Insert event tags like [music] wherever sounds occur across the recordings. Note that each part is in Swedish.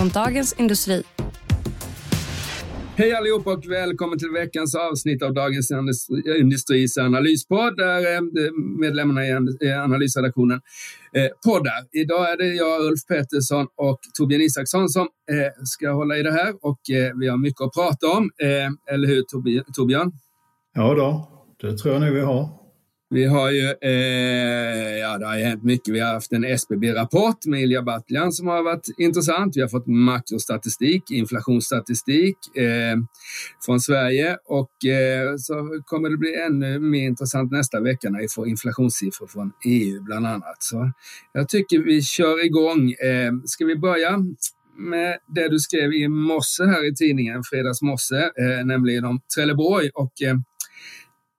från Dagens Industri. Hej allihop och välkommen till veckans avsnitt av Dagens Industris analyspodd där eh, medlemmarna i analysredaktionen eh, poddar. Idag är det jag, Ulf Pettersson och Torbjörn Isaksson som eh, ska hålla i det här och vi har mycket att prata om. Eller hur Torbjörn? Ja då, det tror jag nog vi har. Vi har ju, eh, ja det har ju hänt mycket. Vi har haft en SBB-rapport med Ilja Batljan som har varit intressant. Vi har fått makrostatistik, inflationsstatistik eh, från Sverige och eh, så kommer det bli ännu mer intressant nästa vecka när vi får inflationssiffror från EU bland annat. Så jag tycker vi kör igång. Eh, ska vi börja med det du skrev i morse här i tidningen, fredags morse, eh, nämligen om Trelleborg och eh,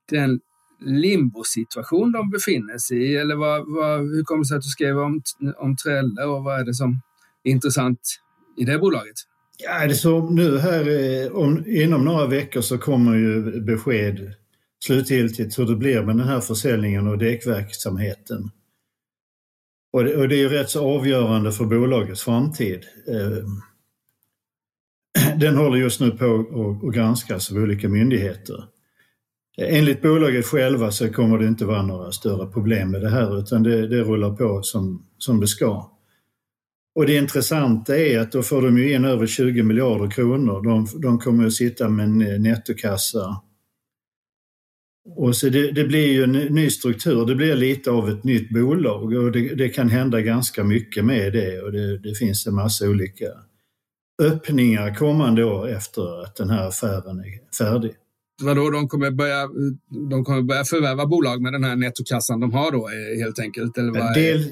den limbosituation de befinner sig i? Eller vad, vad, hur kommer det sig att du skrev om, om Trelle och vad är det som är intressant i det bolaget? Ja, det så nu här eh, om, inom några veckor så kommer ju besked slutgiltigt hur det blir med den här försäljningen och däckverksamheten. Och det, och det är ju rätt så avgörande för bolagets framtid. Eh, [clears throat] den håller just nu på att granskas av olika myndigheter. Enligt bolaget själva så kommer det inte vara några större problem med det här utan det, det rullar på som, som det ska. Och det intressanta är att då får de ju in över 20 miljarder kronor. De, de kommer att sitta med en eh, nettokassa. Och så det, det, blir ju en ny struktur, det blir lite av ett nytt bolag och det, det kan hända ganska mycket med det och det, det finns en massa olika öppningar kommande år efter att den här affären är färdig. Vadå, de kommer, börja, de kommer börja förvärva bolag med den här nettokassan de har då eh, helt enkelt? Eller vad Del,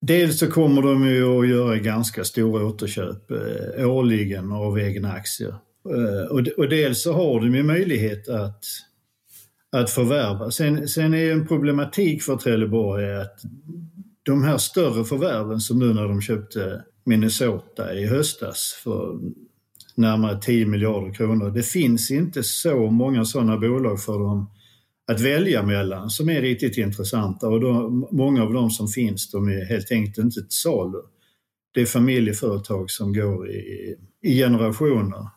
dels så kommer de ju att göra ganska stora återköp eh, årligen av egna aktier. Eh, och, och dels så har de ju möjlighet att, att förvärva. Sen, sen är ju en problematik för Trelleborg att de här större förvärven som nu när de köpte Minnesota i höstas för närmare 10 miljarder kronor. Det finns inte så många sådana bolag för dem att välja mellan som är riktigt intressanta och då, många av dem som finns de är helt enkelt inte till salu. Det är familjeföretag som går i, i generationer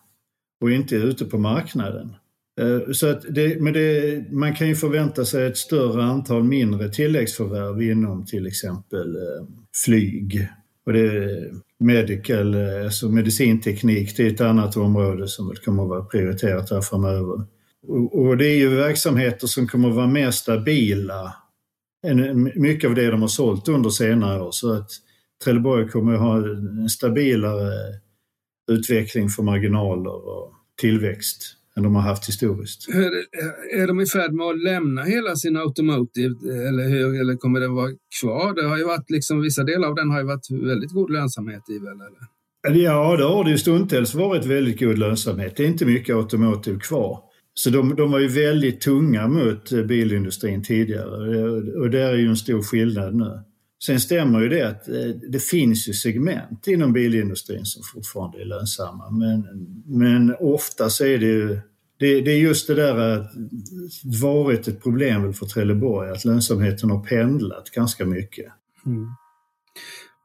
och inte är ute på marknaden. Eh, så att det, men det, man kan ju förvänta sig ett större antal mindre tilläggsförvärv inom till exempel eh, flyg. Och det, medical, eh, alltså medicinteknik, det är ett annat område som kommer att vara prioriterat här framöver. Och det är ju verksamheter som kommer att vara mer stabila än mycket av det de har sålt under senare år. Så att Trelleborg kommer att ha en stabilare utveckling för marginaler och tillväxt än de har haft historiskt. Är de i färd med att lämna hela sin automotive eller, hur, eller kommer den vara kvar? Det har ju varit liksom, vissa delar av den har ju varit väldigt god lönsamhet i väl? Eller? Ja, det har det ju stundtals varit väldigt god lönsamhet. Det är inte mycket automotive kvar. Så de, de var ju väldigt tunga mot bilindustrin tidigare och det är ju en stor skillnad nu. Sen stämmer ju det att eh, det finns ju segment inom bilindustrin som fortfarande är lönsamma men, men ofta så är det ju det, det är just det där att varit ett problem för Trelleborg att lönsamheten har pendlat ganska mycket. Mm.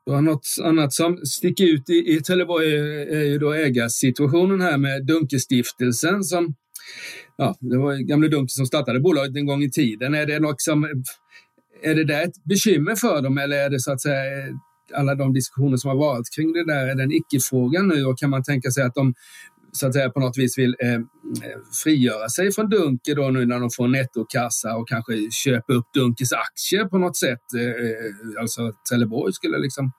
Och något annat som sticker ut i, i Trelleborg är ju då ägarsituationen här med Dunkestiftelsen som Ja, det var gamle Dunke som startade bolaget en gång i tiden. Är det något som är det där ett bekymmer för dem eller är det så att säga eh, alla de diskussioner som har varit kring det där, är det en icke-fråga nu och kan man tänka sig att de så att säga på något vis vill eh, eh frigöra sig från Dunker då nu när de får nettokassa och kanske köpa upp Dunkers aktier på något sätt. Eh, eh alltså Trelleborg skulle liksom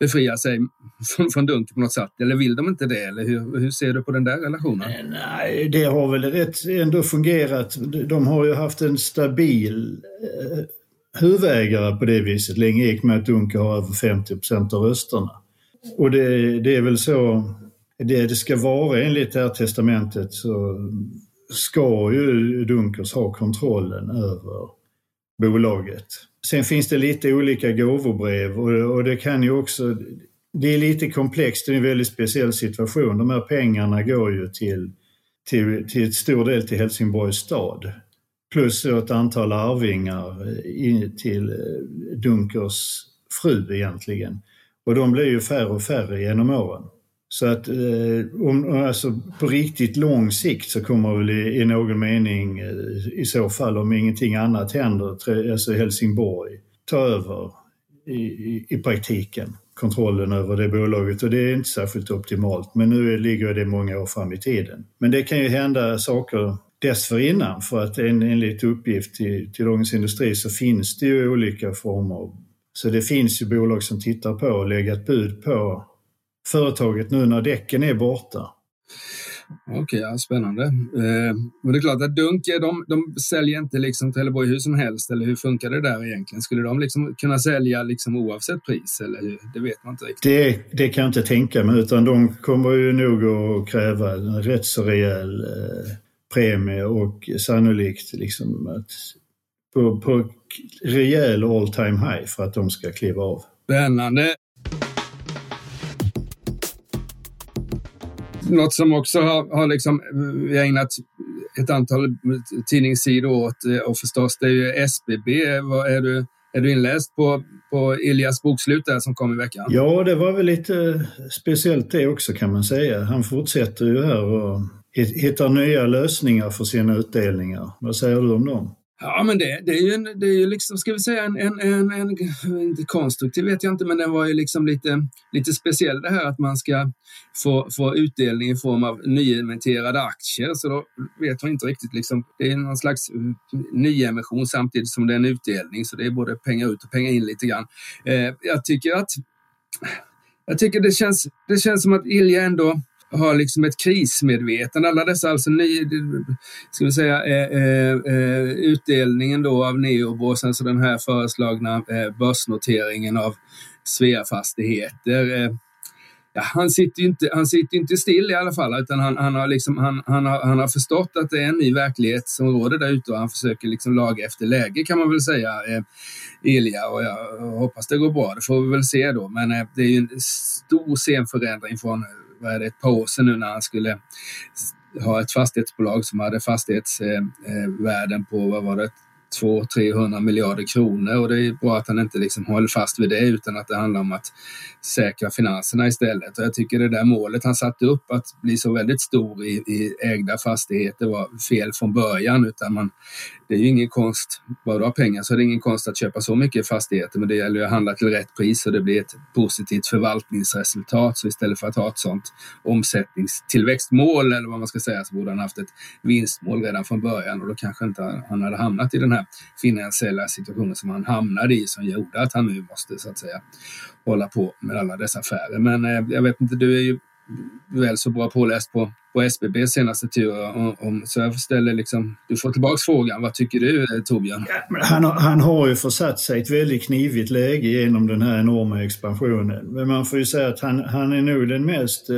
befria sig [laughs] från, från Dunker på något sätt? Eller vill de inte det? Eller hur, hur ser du på den där relationen? Nej, det har väl rätt ändå fungerat. De har ju haft en stabil eh, huvudägare på det viset. Länge gick med att Dunke har över 50 procent av rösterna. och det, det är väl så det, det ska vara enligt det här testamentet så ska ju Dunkers ha kontrollen över bolaget. Sen finns det lite olika gåvobrev och, och det kan ju också det är lite komplext, det är en väldigt speciell situation. De här pengarna går ju till, till, till stor del till Helsingborgs stad. Plus ett antal arvingar till eh, Dunkers fru egentligen. Och de blir ju färre och färre genom åren. Så att eh, om, alltså, på riktigt lång sikt så kommer väl i, i någon mening eh, i så fall om ingenting annat händer, alltså Helsingborg ta över i, i, i praktiken kontrollen över det bolaget och det är inte särskilt optimalt. Men nu ligger det många år fram i tiden. Men det kan ju hända saker dessförinnan för att en, enligt uppgift till, till Dagens Industri så finns det ju olika former. Så det finns ju bolag som tittar på och lägger ett bud på företaget nu när däcken är borta. Okej, okay, ja, spännande. Eh, men det är klart att Dunk, de, de säljer inte liksom Trelleborg hur som helst, eller hur funkar det där egentligen? Skulle de liksom kunna sälja liksom oavsett pris, eller hur? Det vet man inte riktigt. Det, det kan jag inte tänka mig, utan de kommer ju nog att kräva en rätt så rejäl eh, premie och sannolikt liksom att på, på rejäl all time high för att de ska kliva av. Spännande. något som också har, har liksom, vi har ägnat ett antal tidningssidor åt eh, och förstås det är ju SBB. är, du, är du inläst på, på Iljas bokslut där som kom i veckan? Ja, det var väl lite speciellt det också kan man säga. Han fortsätter ju här och hittar nya lösningar för sina utdelningar. Vad säger du om dem? Ja, men det, det är ju, en, det är ju liksom, ska vi säga, en, en, en, en, inte konstruktiv vet jag inte, men den var ju liksom lite, lite speciell det här att man ska få, få utdelning i form av nyemitterade aktier. Så då vet man inte riktigt, liksom, det är någon slags nyemission samtidigt som det är en utdelning, så det är både pengar ut och pengar in lite grann. Eh, jag tycker att jag tycker det känns, det känns som att Ilja ändå har liksom ett krismedvetande. Alla dessa, alltså ny, ska vi säga, eh, eh, eh utdelningen då av Neobo, sen så den här föreslagna eh, börsnoteringen av Svea Fastigheter. Eh, ja, han, sitter ju inte, han sitter inte still i alla fall, utan han, han, har liksom, han, han, har, han har förstått att det är en ny verklighet som råder där ute och han försöker liksom laga efter läge kan man väl säga, eh, Ilja. Och jag hoppas det går bra, det får vi väl se då. Men eh, det är ju en stor scenförändring från vad är det, ett par år sedan nu när han skulle ha ett fastighetsbolag som hade fastighetsvärden på, vad var det, 200-300 miljarder kronor och det är bra att han inte liksom håller fast vid det utan att det handlar om att säkra finanserna istället. Och jag tycker det där målet han satte upp att bli så väldigt stor i, i ägda fastigheter var fel från början utan man, det är ju ingen konst, bara du har pengar så är det ingen konst att köpa så mycket fastigheter men det gäller ju att handla till rätt pris och det blir ett positivt förvaltningsresultat. Så istället för att ha ett sånt omsättningstillväxtmål eller vad man ska säga så borde han haft ett vinstmål redan från början och då kanske inte han hade hamnat i den här finansiella situationen som han hamnade i som gjorde att han nu måste så att säga hålla på med alla dessa affärer. Men eh, jag vet inte, du är ju väl så bra påläst på, på SBBs senaste tur. Om, om, så jag ställer liksom, du får tillbaka frågan. Vad tycker du eh, Torbjörn? Han, han har ju försatt sig i ett väldigt knivigt läge genom den här enorma expansionen. Men man får ju säga att han, han är nog den mest eh,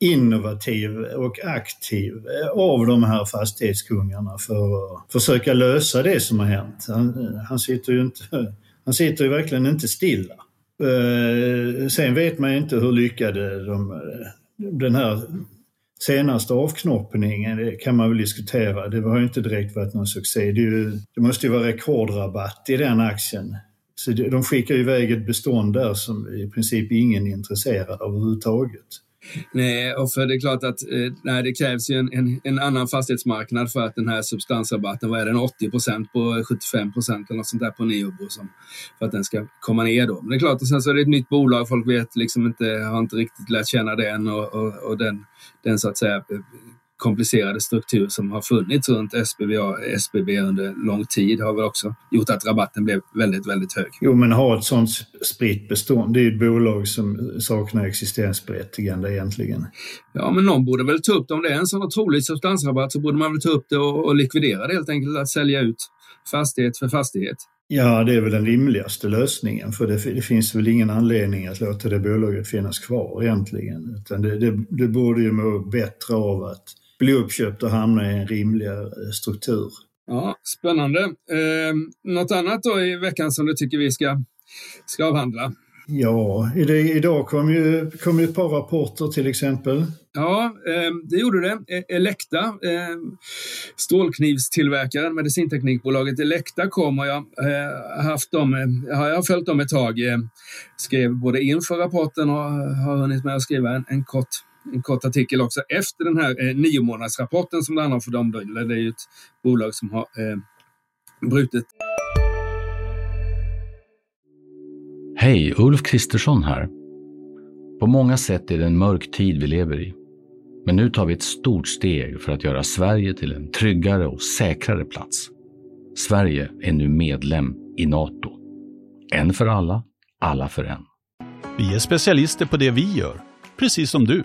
innovativ och aktiv eh, av de här fastighetskungarna för att försöka lösa det som har hänt. Han, han sitter ju inte, han sitter ju verkligen inte stilla. Sen vet man ju inte hur lyckade de, den här senaste avknoppningen det kan man väl diskutera. Det har ju inte direkt varit någon succé. Det, ju, det måste ju vara rekordrabatt i den aktien. Så de skickar iväg ett bestånd där som i princip ingen är intresserad av överhuvudtaget. Nej, och för det är klart att eh, nej, det krävs ju en, en, en, annan fastighetsmarknad för att den här substansrabatten, vad är den, 80 procent på 75 procent eller något sånt där på Neobo som, för att den ska komma ner då. Men det är klart, och sen så är det ett nytt bolag, folk vet liksom inte, har inte riktigt lärt känna den och, och, och den, den så att säga eh, komplicerade struktur som har funnits runt SBB, SBB under lång tid har väl också gjort att rabatten blev väldigt, väldigt hög. Jo, men ha ett sånt spritt bestånd, det är ett bolag som saknar existensberättigande egentligen. Ja, men någon borde väl ta upp det. Om det är en sån otrolig substansrabatt så borde man väl ta upp det och, och likvidera det helt enkelt, att sälja ut fastighet för fastighet. Ja, det är väl den rimligaste lösningen för det, det, finns väl ingen anledning att låta det bolaget finnas kvar egentligen. Utan det, det, det borde ju må bättre av att bli uppköpt och hamna i en rimligare struktur. Ja, Spännande. Eh, något annat då i veckan som du tycker vi ska, ska avhandla? Ja, idag kom ju, kom ju ett par rapporter till exempel. Ja, ehm, det gjorde det. E- Elekta, ehm, stålknivstillverkaren, medicinteknikbolaget Elekta kom och jag eh, haft dem, eh, jag har följt dem ett tag. Eh, skrev både inför rapporten och har hunnit med att skriva en, en kort en kort artikel också efter den här eh, nio månadsrapporten som det handlar om för dem. Det är ju ett bolag som har eh, brutit Hej, Ulf Kristersson här. På många sätt är det en mörk tid vi lever i. Men nu tar vi ett stort steg för att göra Sverige till en tryggare och säkrare plats. Sverige är nu medlem i Nato. En för alla, alla för en. Vi är specialister på det vi gör, precis som du.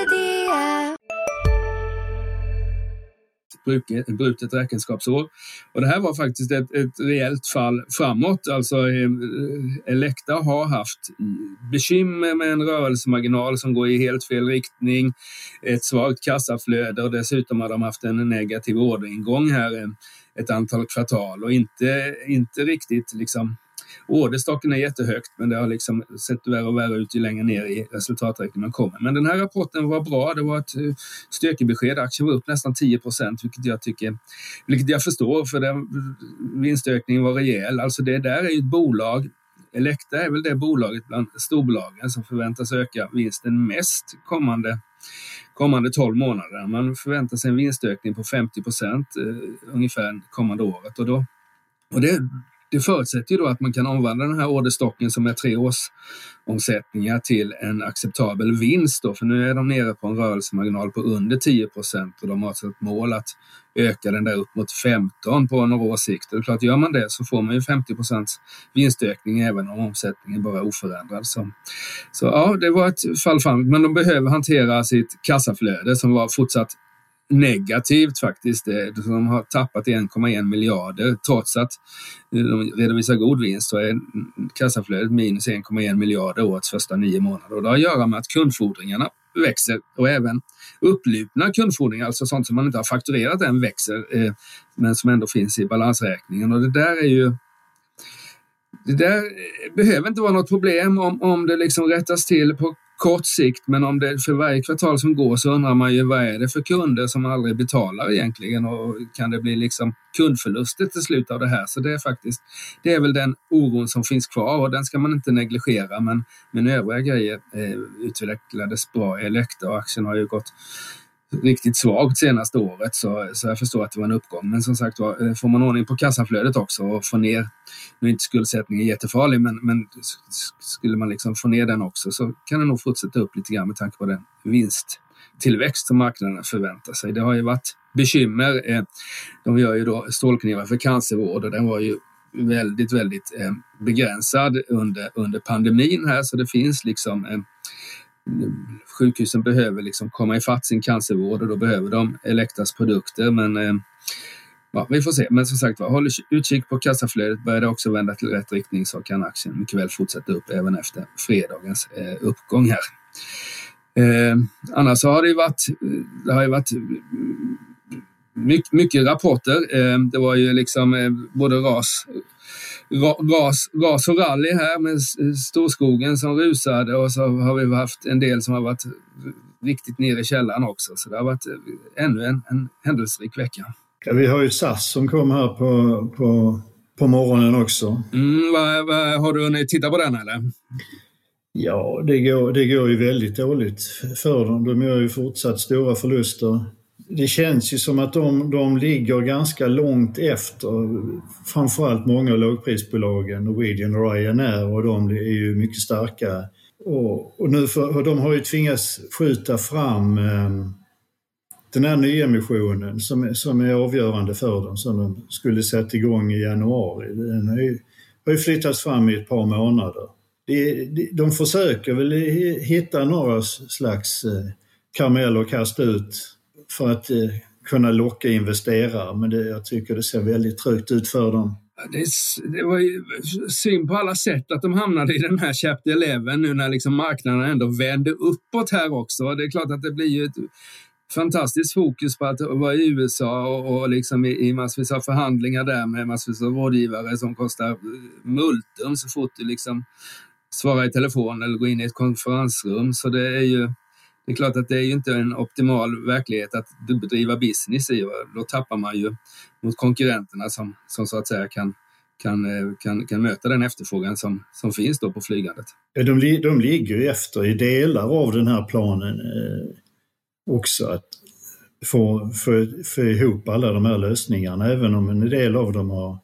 Brutet räkenskapsår. Och det här var faktiskt ett, ett rejält fall framåt. Alltså eh, Elekta har haft bekymmer med en rörelsemarginal som går i helt fel riktning, ett svagt kassaflöde och dessutom har de haft en negativ orderingång här ett antal kvartal och inte, inte riktigt liksom Orderstocken är jättehögt, men det har liksom sett värre och värre ut ju längre ner i resultaträkningen man kommer. Men den här rapporten var bra. Det var ett eh, styrkebesked. Aktien var upp nästan 10 procent, vilket jag tycker, vilket jag förstår, för den vinstökningen var rejäl. Alltså det där är ju ett bolag Elekta är väl det bolaget bland storbolagen som förväntas öka vinsten mest kommande, kommande 12 månader. Man förväntar sig en vinstökning på 50 procent eh, ungefär kommande året. Och, då, och det, det förutsätter ju då att man kan omvandla den här orderstocken som är tre års omsättningar till en acceptabel vinst. Då, för nu är de nere på en rörelsemarginal på under 10 procent och de har alltså ett mål att öka den där upp mot 15 på några års sikt. Och det är klart, gör man det så får man ju 50 procents vinstökning även om omsättningen bara är oförändrad. Så, så ja, det var ett fall framåt, men de behöver hantera sitt kassaflöde som var fortsatt negativt faktiskt. Eh, de har tappat 1,1 miljarder trots att eh, de redovisar god vinst så är kassaflödet minus 1,1 miljarder årets första nio månader. Och det har att göra med att kundfordringarna växer och även upplupna kundfordringar, alltså sånt som man inte har fakturerat än, växer eh, men som ändå finns i balansräkningen. Och det där är ju det där behöver inte vara något problem om, om det liksom rättas till på kort sikt, men om det för varje kvartal som går så undrar man ju vad är det för kunder som aldrig betalar egentligen och kan det bli liksom kundförluster till slut av det här? Så det är faktiskt, det är väl den oron som finns kvar och den ska man inte negligera. Men, men övriga grejer eh, utvecklades bra Elekta och aktien har ju gått riktigt svagt senaste året så, så jag förstår att det var en uppgång. Men som sagt var, eh, får man ordning på kassaflödet också och får ner, nu är inte skuldsättningen jättefarlig, men, men skulle man liksom få ner den också så kan den nog fortsätta upp lite grann med tanke på den vinsttillväxt som marknaden förväntar sig. Det har ju varit bekymmer. Eh, de gör ju då stålknivar för cancervård och den var ju väldigt, väldigt eh, begränsad under, under pandemin här så det finns liksom sjukhusen behöver liksom komma ifatt sin cancervård och då behöver de Elektas produkter. Men eh, ja, vi får se. Men som sagt håll utkik på kassaflödet. Börjar det också vända till rätt riktning så kan aktien mycket väl fortsätta upp även efter fredagens eh, uppgång här. Eh, annars så har det ju varit, eh, det har ju varit eh, mycket, mycket rapporter. Eh, det var ju liksom eh, både ras gas och rally här med storskogen som rusade och så har vi haft en del som har varit riktigt nere i källaren också. Så det har varit ännu en, en händelserik vecka. Ja, vi har ju SAS som kom här på, på, på morgonen också. Mm, vad, vad, har du hunnit titta på den eller? Ja, det går, det går ju väldigt dåligt för dem. De gör ju fortsatt stora förluster det känns ju som att de, de ligger ganska långt efter framförallt många av lågprisbolagen, Norwegian och Ryanair och de är ju mycket starka. Och, och nu för, och de har ju tvingats skjuta fram eh, den här nyemissionen som, som är avgörande för dem, som de skulle sätta igång i januari, den har ju, har ju flyttats fram i ett par månader. De, de, de försöker väl hitta några slags eh, karameller att kasta ut för att eh, kunna locka investerare, men det, jag tycker det ser väldigt trögt ut för dem. Det, det, var ju synd på alla sätt att de hamnade i den här Chapter 11 nu när liksom marknaden ändå vände uppåt här också. Det är klart att det blir ju ett fantastiskt fokus på att vara i USA och, och liksom i, i massvis av förhandlingar där med massvis av rådgivare som kostar multum så fort du liksom svarar i telefon eller går in i ett konferensrum. Så det är ju det är klart att det är ju inte en optimal verklighet att bedriva business i. Då tappar man ju mot konkurrenterna som, som så att säga kan, kan, eh, kan, kan möta den efterfrågan som, som finns då på flygandet. De, de ligger ju efter i delar av den här planen eh, också att få, få, få ihop alla de här lösningarna. Även om en del av dem har,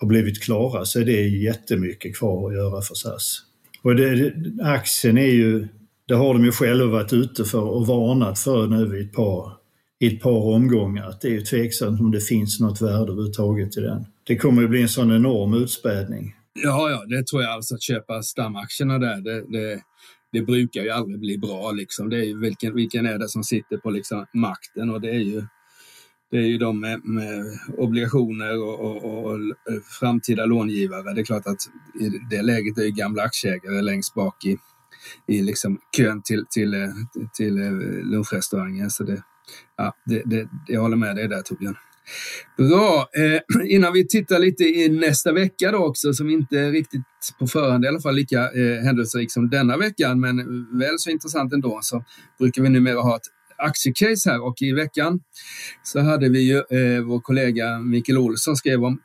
har blivit klara så är det jättemycket kvar att göra för SAS. Och det, aktien är ju det har de ju själva varit ute för och varnat för nu i ett par, i ett par omgångar. Att det är ju tveksamt om det finns något värde överhuvudtaget i den. Det kommer ju bli en sån enorm utspädning. Ja, ja, det tror jag alltså att köpa stamaktierna där. Det, det, det brukar ju aldrig bli bra liksom. Det är ju vilken, vilken är det som sitter på liksom makten och det är ju det är ju de med, med obligationer och, och, och, framtida långivare. Det är klart att i det läget är ju gamla aktieägare längst bak i, i liksom kön till, till, eh, till eh, lunchrestaurangen. Så det, ja, det, det, jag håller med dig där Torbjörn. Bra! Eh, [clears throat] innan vi tittar lite i nästa vecka då också, som inte är riktigt på förhand i alla fall lika eh, händelserik som denna veckan, men väl så intressant ändå, så brukar vi numera ha ett aktiecase här och i veckan så hade vi ju eh, vår kollega Mikael Olsson skrev om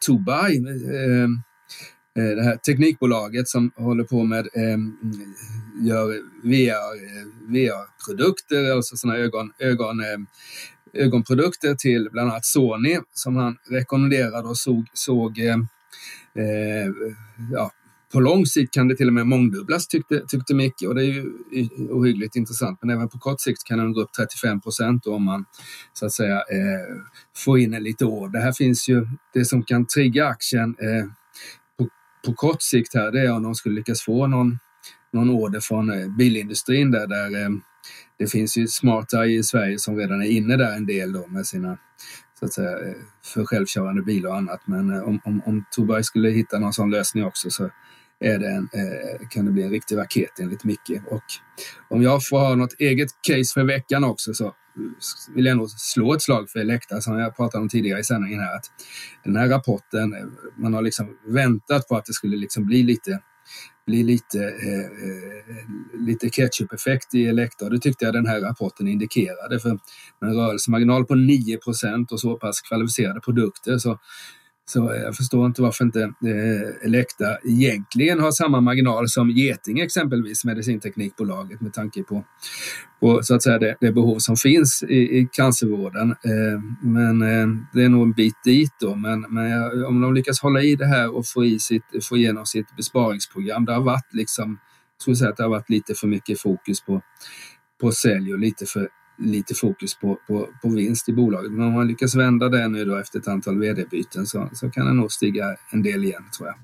Tobai. Eh, Eh, det här teknikbolaget som håller på med eh, gör VR, eh, VR-produkter, alltså sådana ögon, ögon, eh, ögonprodukter till bland annat Sony som han rekommenderade och såg, såg eh, eh, ja, på lång sikt kan det till och med mångdubblas tyckte, tyckte Micke och det är ju ohyggligt intressant. Men även på kort sikt kan den gå upp 35 procent om man så att säga eh, får in en lite år. Det här finns ju det som kan trigga aktien eh, på kort sikt här, det är om de skulle lyckas få någon, någon order från eh, bilindustrin där, där eh, det finns ju smarta i Sverige som redan är inne där en del då med sina så att säga, eh, för självkörande bilar och annat. Men om, om, om Tubai skulle hitta någon sån lösning också så är det en, kan det bli en riktig raket enligt Micke. Och om jag får ha något eget case för veckan också så vill jag nog slå ett slag för Elekta som jag pratade om tidigare i sändningen här. Att den här rapporten, man har liksom väntat på att det skulle liksom bli lite bli lite, eh, eh lite ketchup-effekt i Elekta. Det tyckte jag den här rapporten indikerade. För med en rörelsemarginal på 9 och så pass kvalificerade produkter så så jag förstår inte varför inte eh, Elekta egentligen har samma marginal som Geting exempelvis, medicinteknikbolaget med tanke på, på så att säga, det, det behov som finns i, i cancervården. Eh, men eh, det är nog en bit dit då. Men, men om de lyckas hålla i det här och få, i sitt, få igenom sitt besparingsprogram, det har varit liksom, jag skulle säga att det har varit lite för mycket fokus på, på sälj och lite för lite fokus på, på, på vinst i bolaget. Men om man lyckas vända det nu då efter ett antal vd-byten så, så kan det nog stiga en del igen tror jag.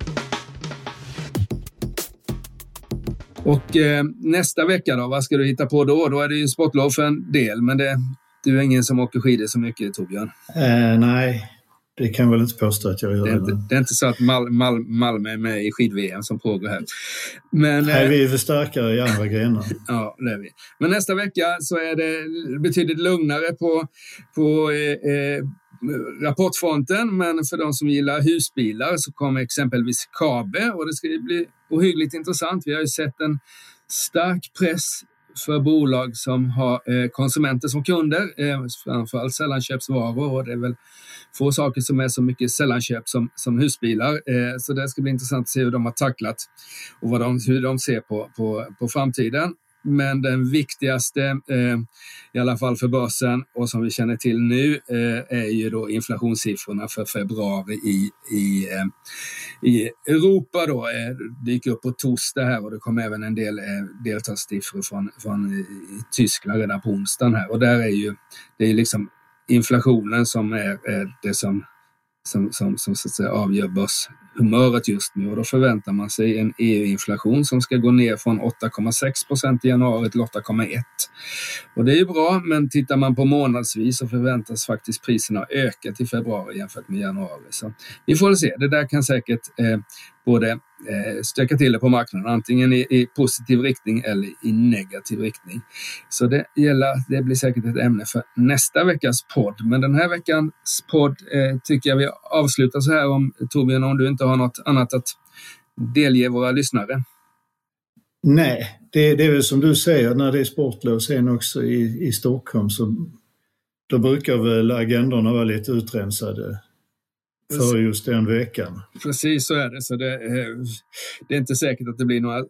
Och eh, nästa vecka då, vad ska du hitta på då? Då är det ju sportlov för en del, men det, du är ingen som åker skidor så mycket Torbjörn? Eh, nej, det kan jag väl inte påstå att jag gör. Det är inte, det är inte så att Mal, Mal, Malmö är med i skid-VM som pågår här. Men, Nej, eh, vi är för starkare i andra grenar. [laughs] ja, det är vi. Men nästa vecka så är det betydligt lugnare på, på eh, eh, rapportfronten. Men för de som gillar husbilar så kommer exempelvis Kabe och det ska bli ohyggligt intressant. Vi har ju sett en stark press för bolag som har eh, konsumenter som kunder, eh, framförallt sällanköpsvaror och det är väl få saker som är så mycket sällanköp som, som husbilar. Eh, så det ska bli intressant att se hur de har tacklat och vad de, hur de ser på, på, på framtiden men den viktigaste, eh, i alla fall för börsen och som vi känner till nu, eh, är ju då inflationssiffrorna för februari i, i, eh, i Europa. Då, eh, Det gick upp på torsdag här och det kom även en del eh, deltagssiffror från, från eh, Tyskland redan på onsdagen här och där är ju, det är liksom inflationen som är, är det som som, som, som så att säga avgör börshumöret just nu och då förväntar man sig en EU-inflation som ska gå ner från 8,6 procent i januari till 8,1. Och det är ju bra, men tittar man på månadsvis så förväntas faktiskt priserna öka till februari jämfört med januari. Så vi får väl se, det där kan säkert eh, både Eh, stöka till det på marknaden, antingen i, i, positiv riktning eller i negativ riktning. Så det, gäller, det blir säkert ett ämne för nästa veckas podd. Men den här veckans podd eh, tycker jag vi avslutar så här om Torbjörn, om du inte har något annat att delge våra lyssnare. Nej, det, det är väl som du säger när det är sportlov sen också i, i Stockholm så då brukar väl agendorna vara lite utrensade för just den veckan. Precis så är det. Så det, eh, det är inte säkert att det blir några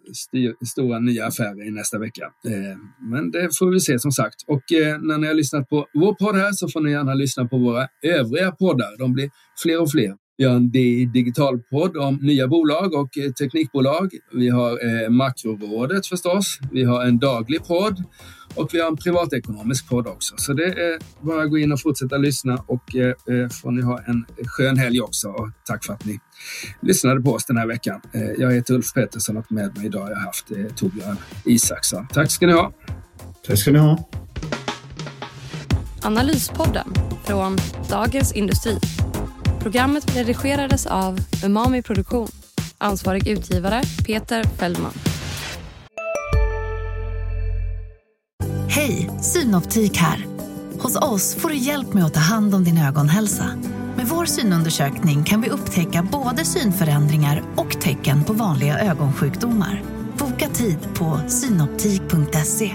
stora nya affärer i nästa vecka. Eh, men det får vi se som sagt. Och eh, när ni har lyssnat på vår podd här så får ni gärna lyssna på våra övriga poddar. De blir fler och fler. Vi har en digitalpodd om nya bolag och teknikbolag. Vi har Makrorådet förstås. Vi har en daglig podd och vi har en privatekonomisk podd också. Så det är bara att gå in och fortsätta lyssna och eh, eh, får ni ha en skön helg också. Och tack för att ni lyssnade på oss den här veckan. Eh, jag heter Ulf Pettersson och med mig idag har jag haft eh, Torbjörn Isaksson. Tack ska ni ha. Tack ska ni ha. Analyspodden från Dagens Industri. Programmet redigerades av Umami Produktion. Ansvarig utgivare Peter Fellman. Hej, Synoptik här. Hos oss får du hjälp med att ta hand om din ögonhälsa. Med vår synundersökning kan vi upptäcka både synförändringar och tecken på vanliga ögonsjukdomar. Boka tid på synoptik.se.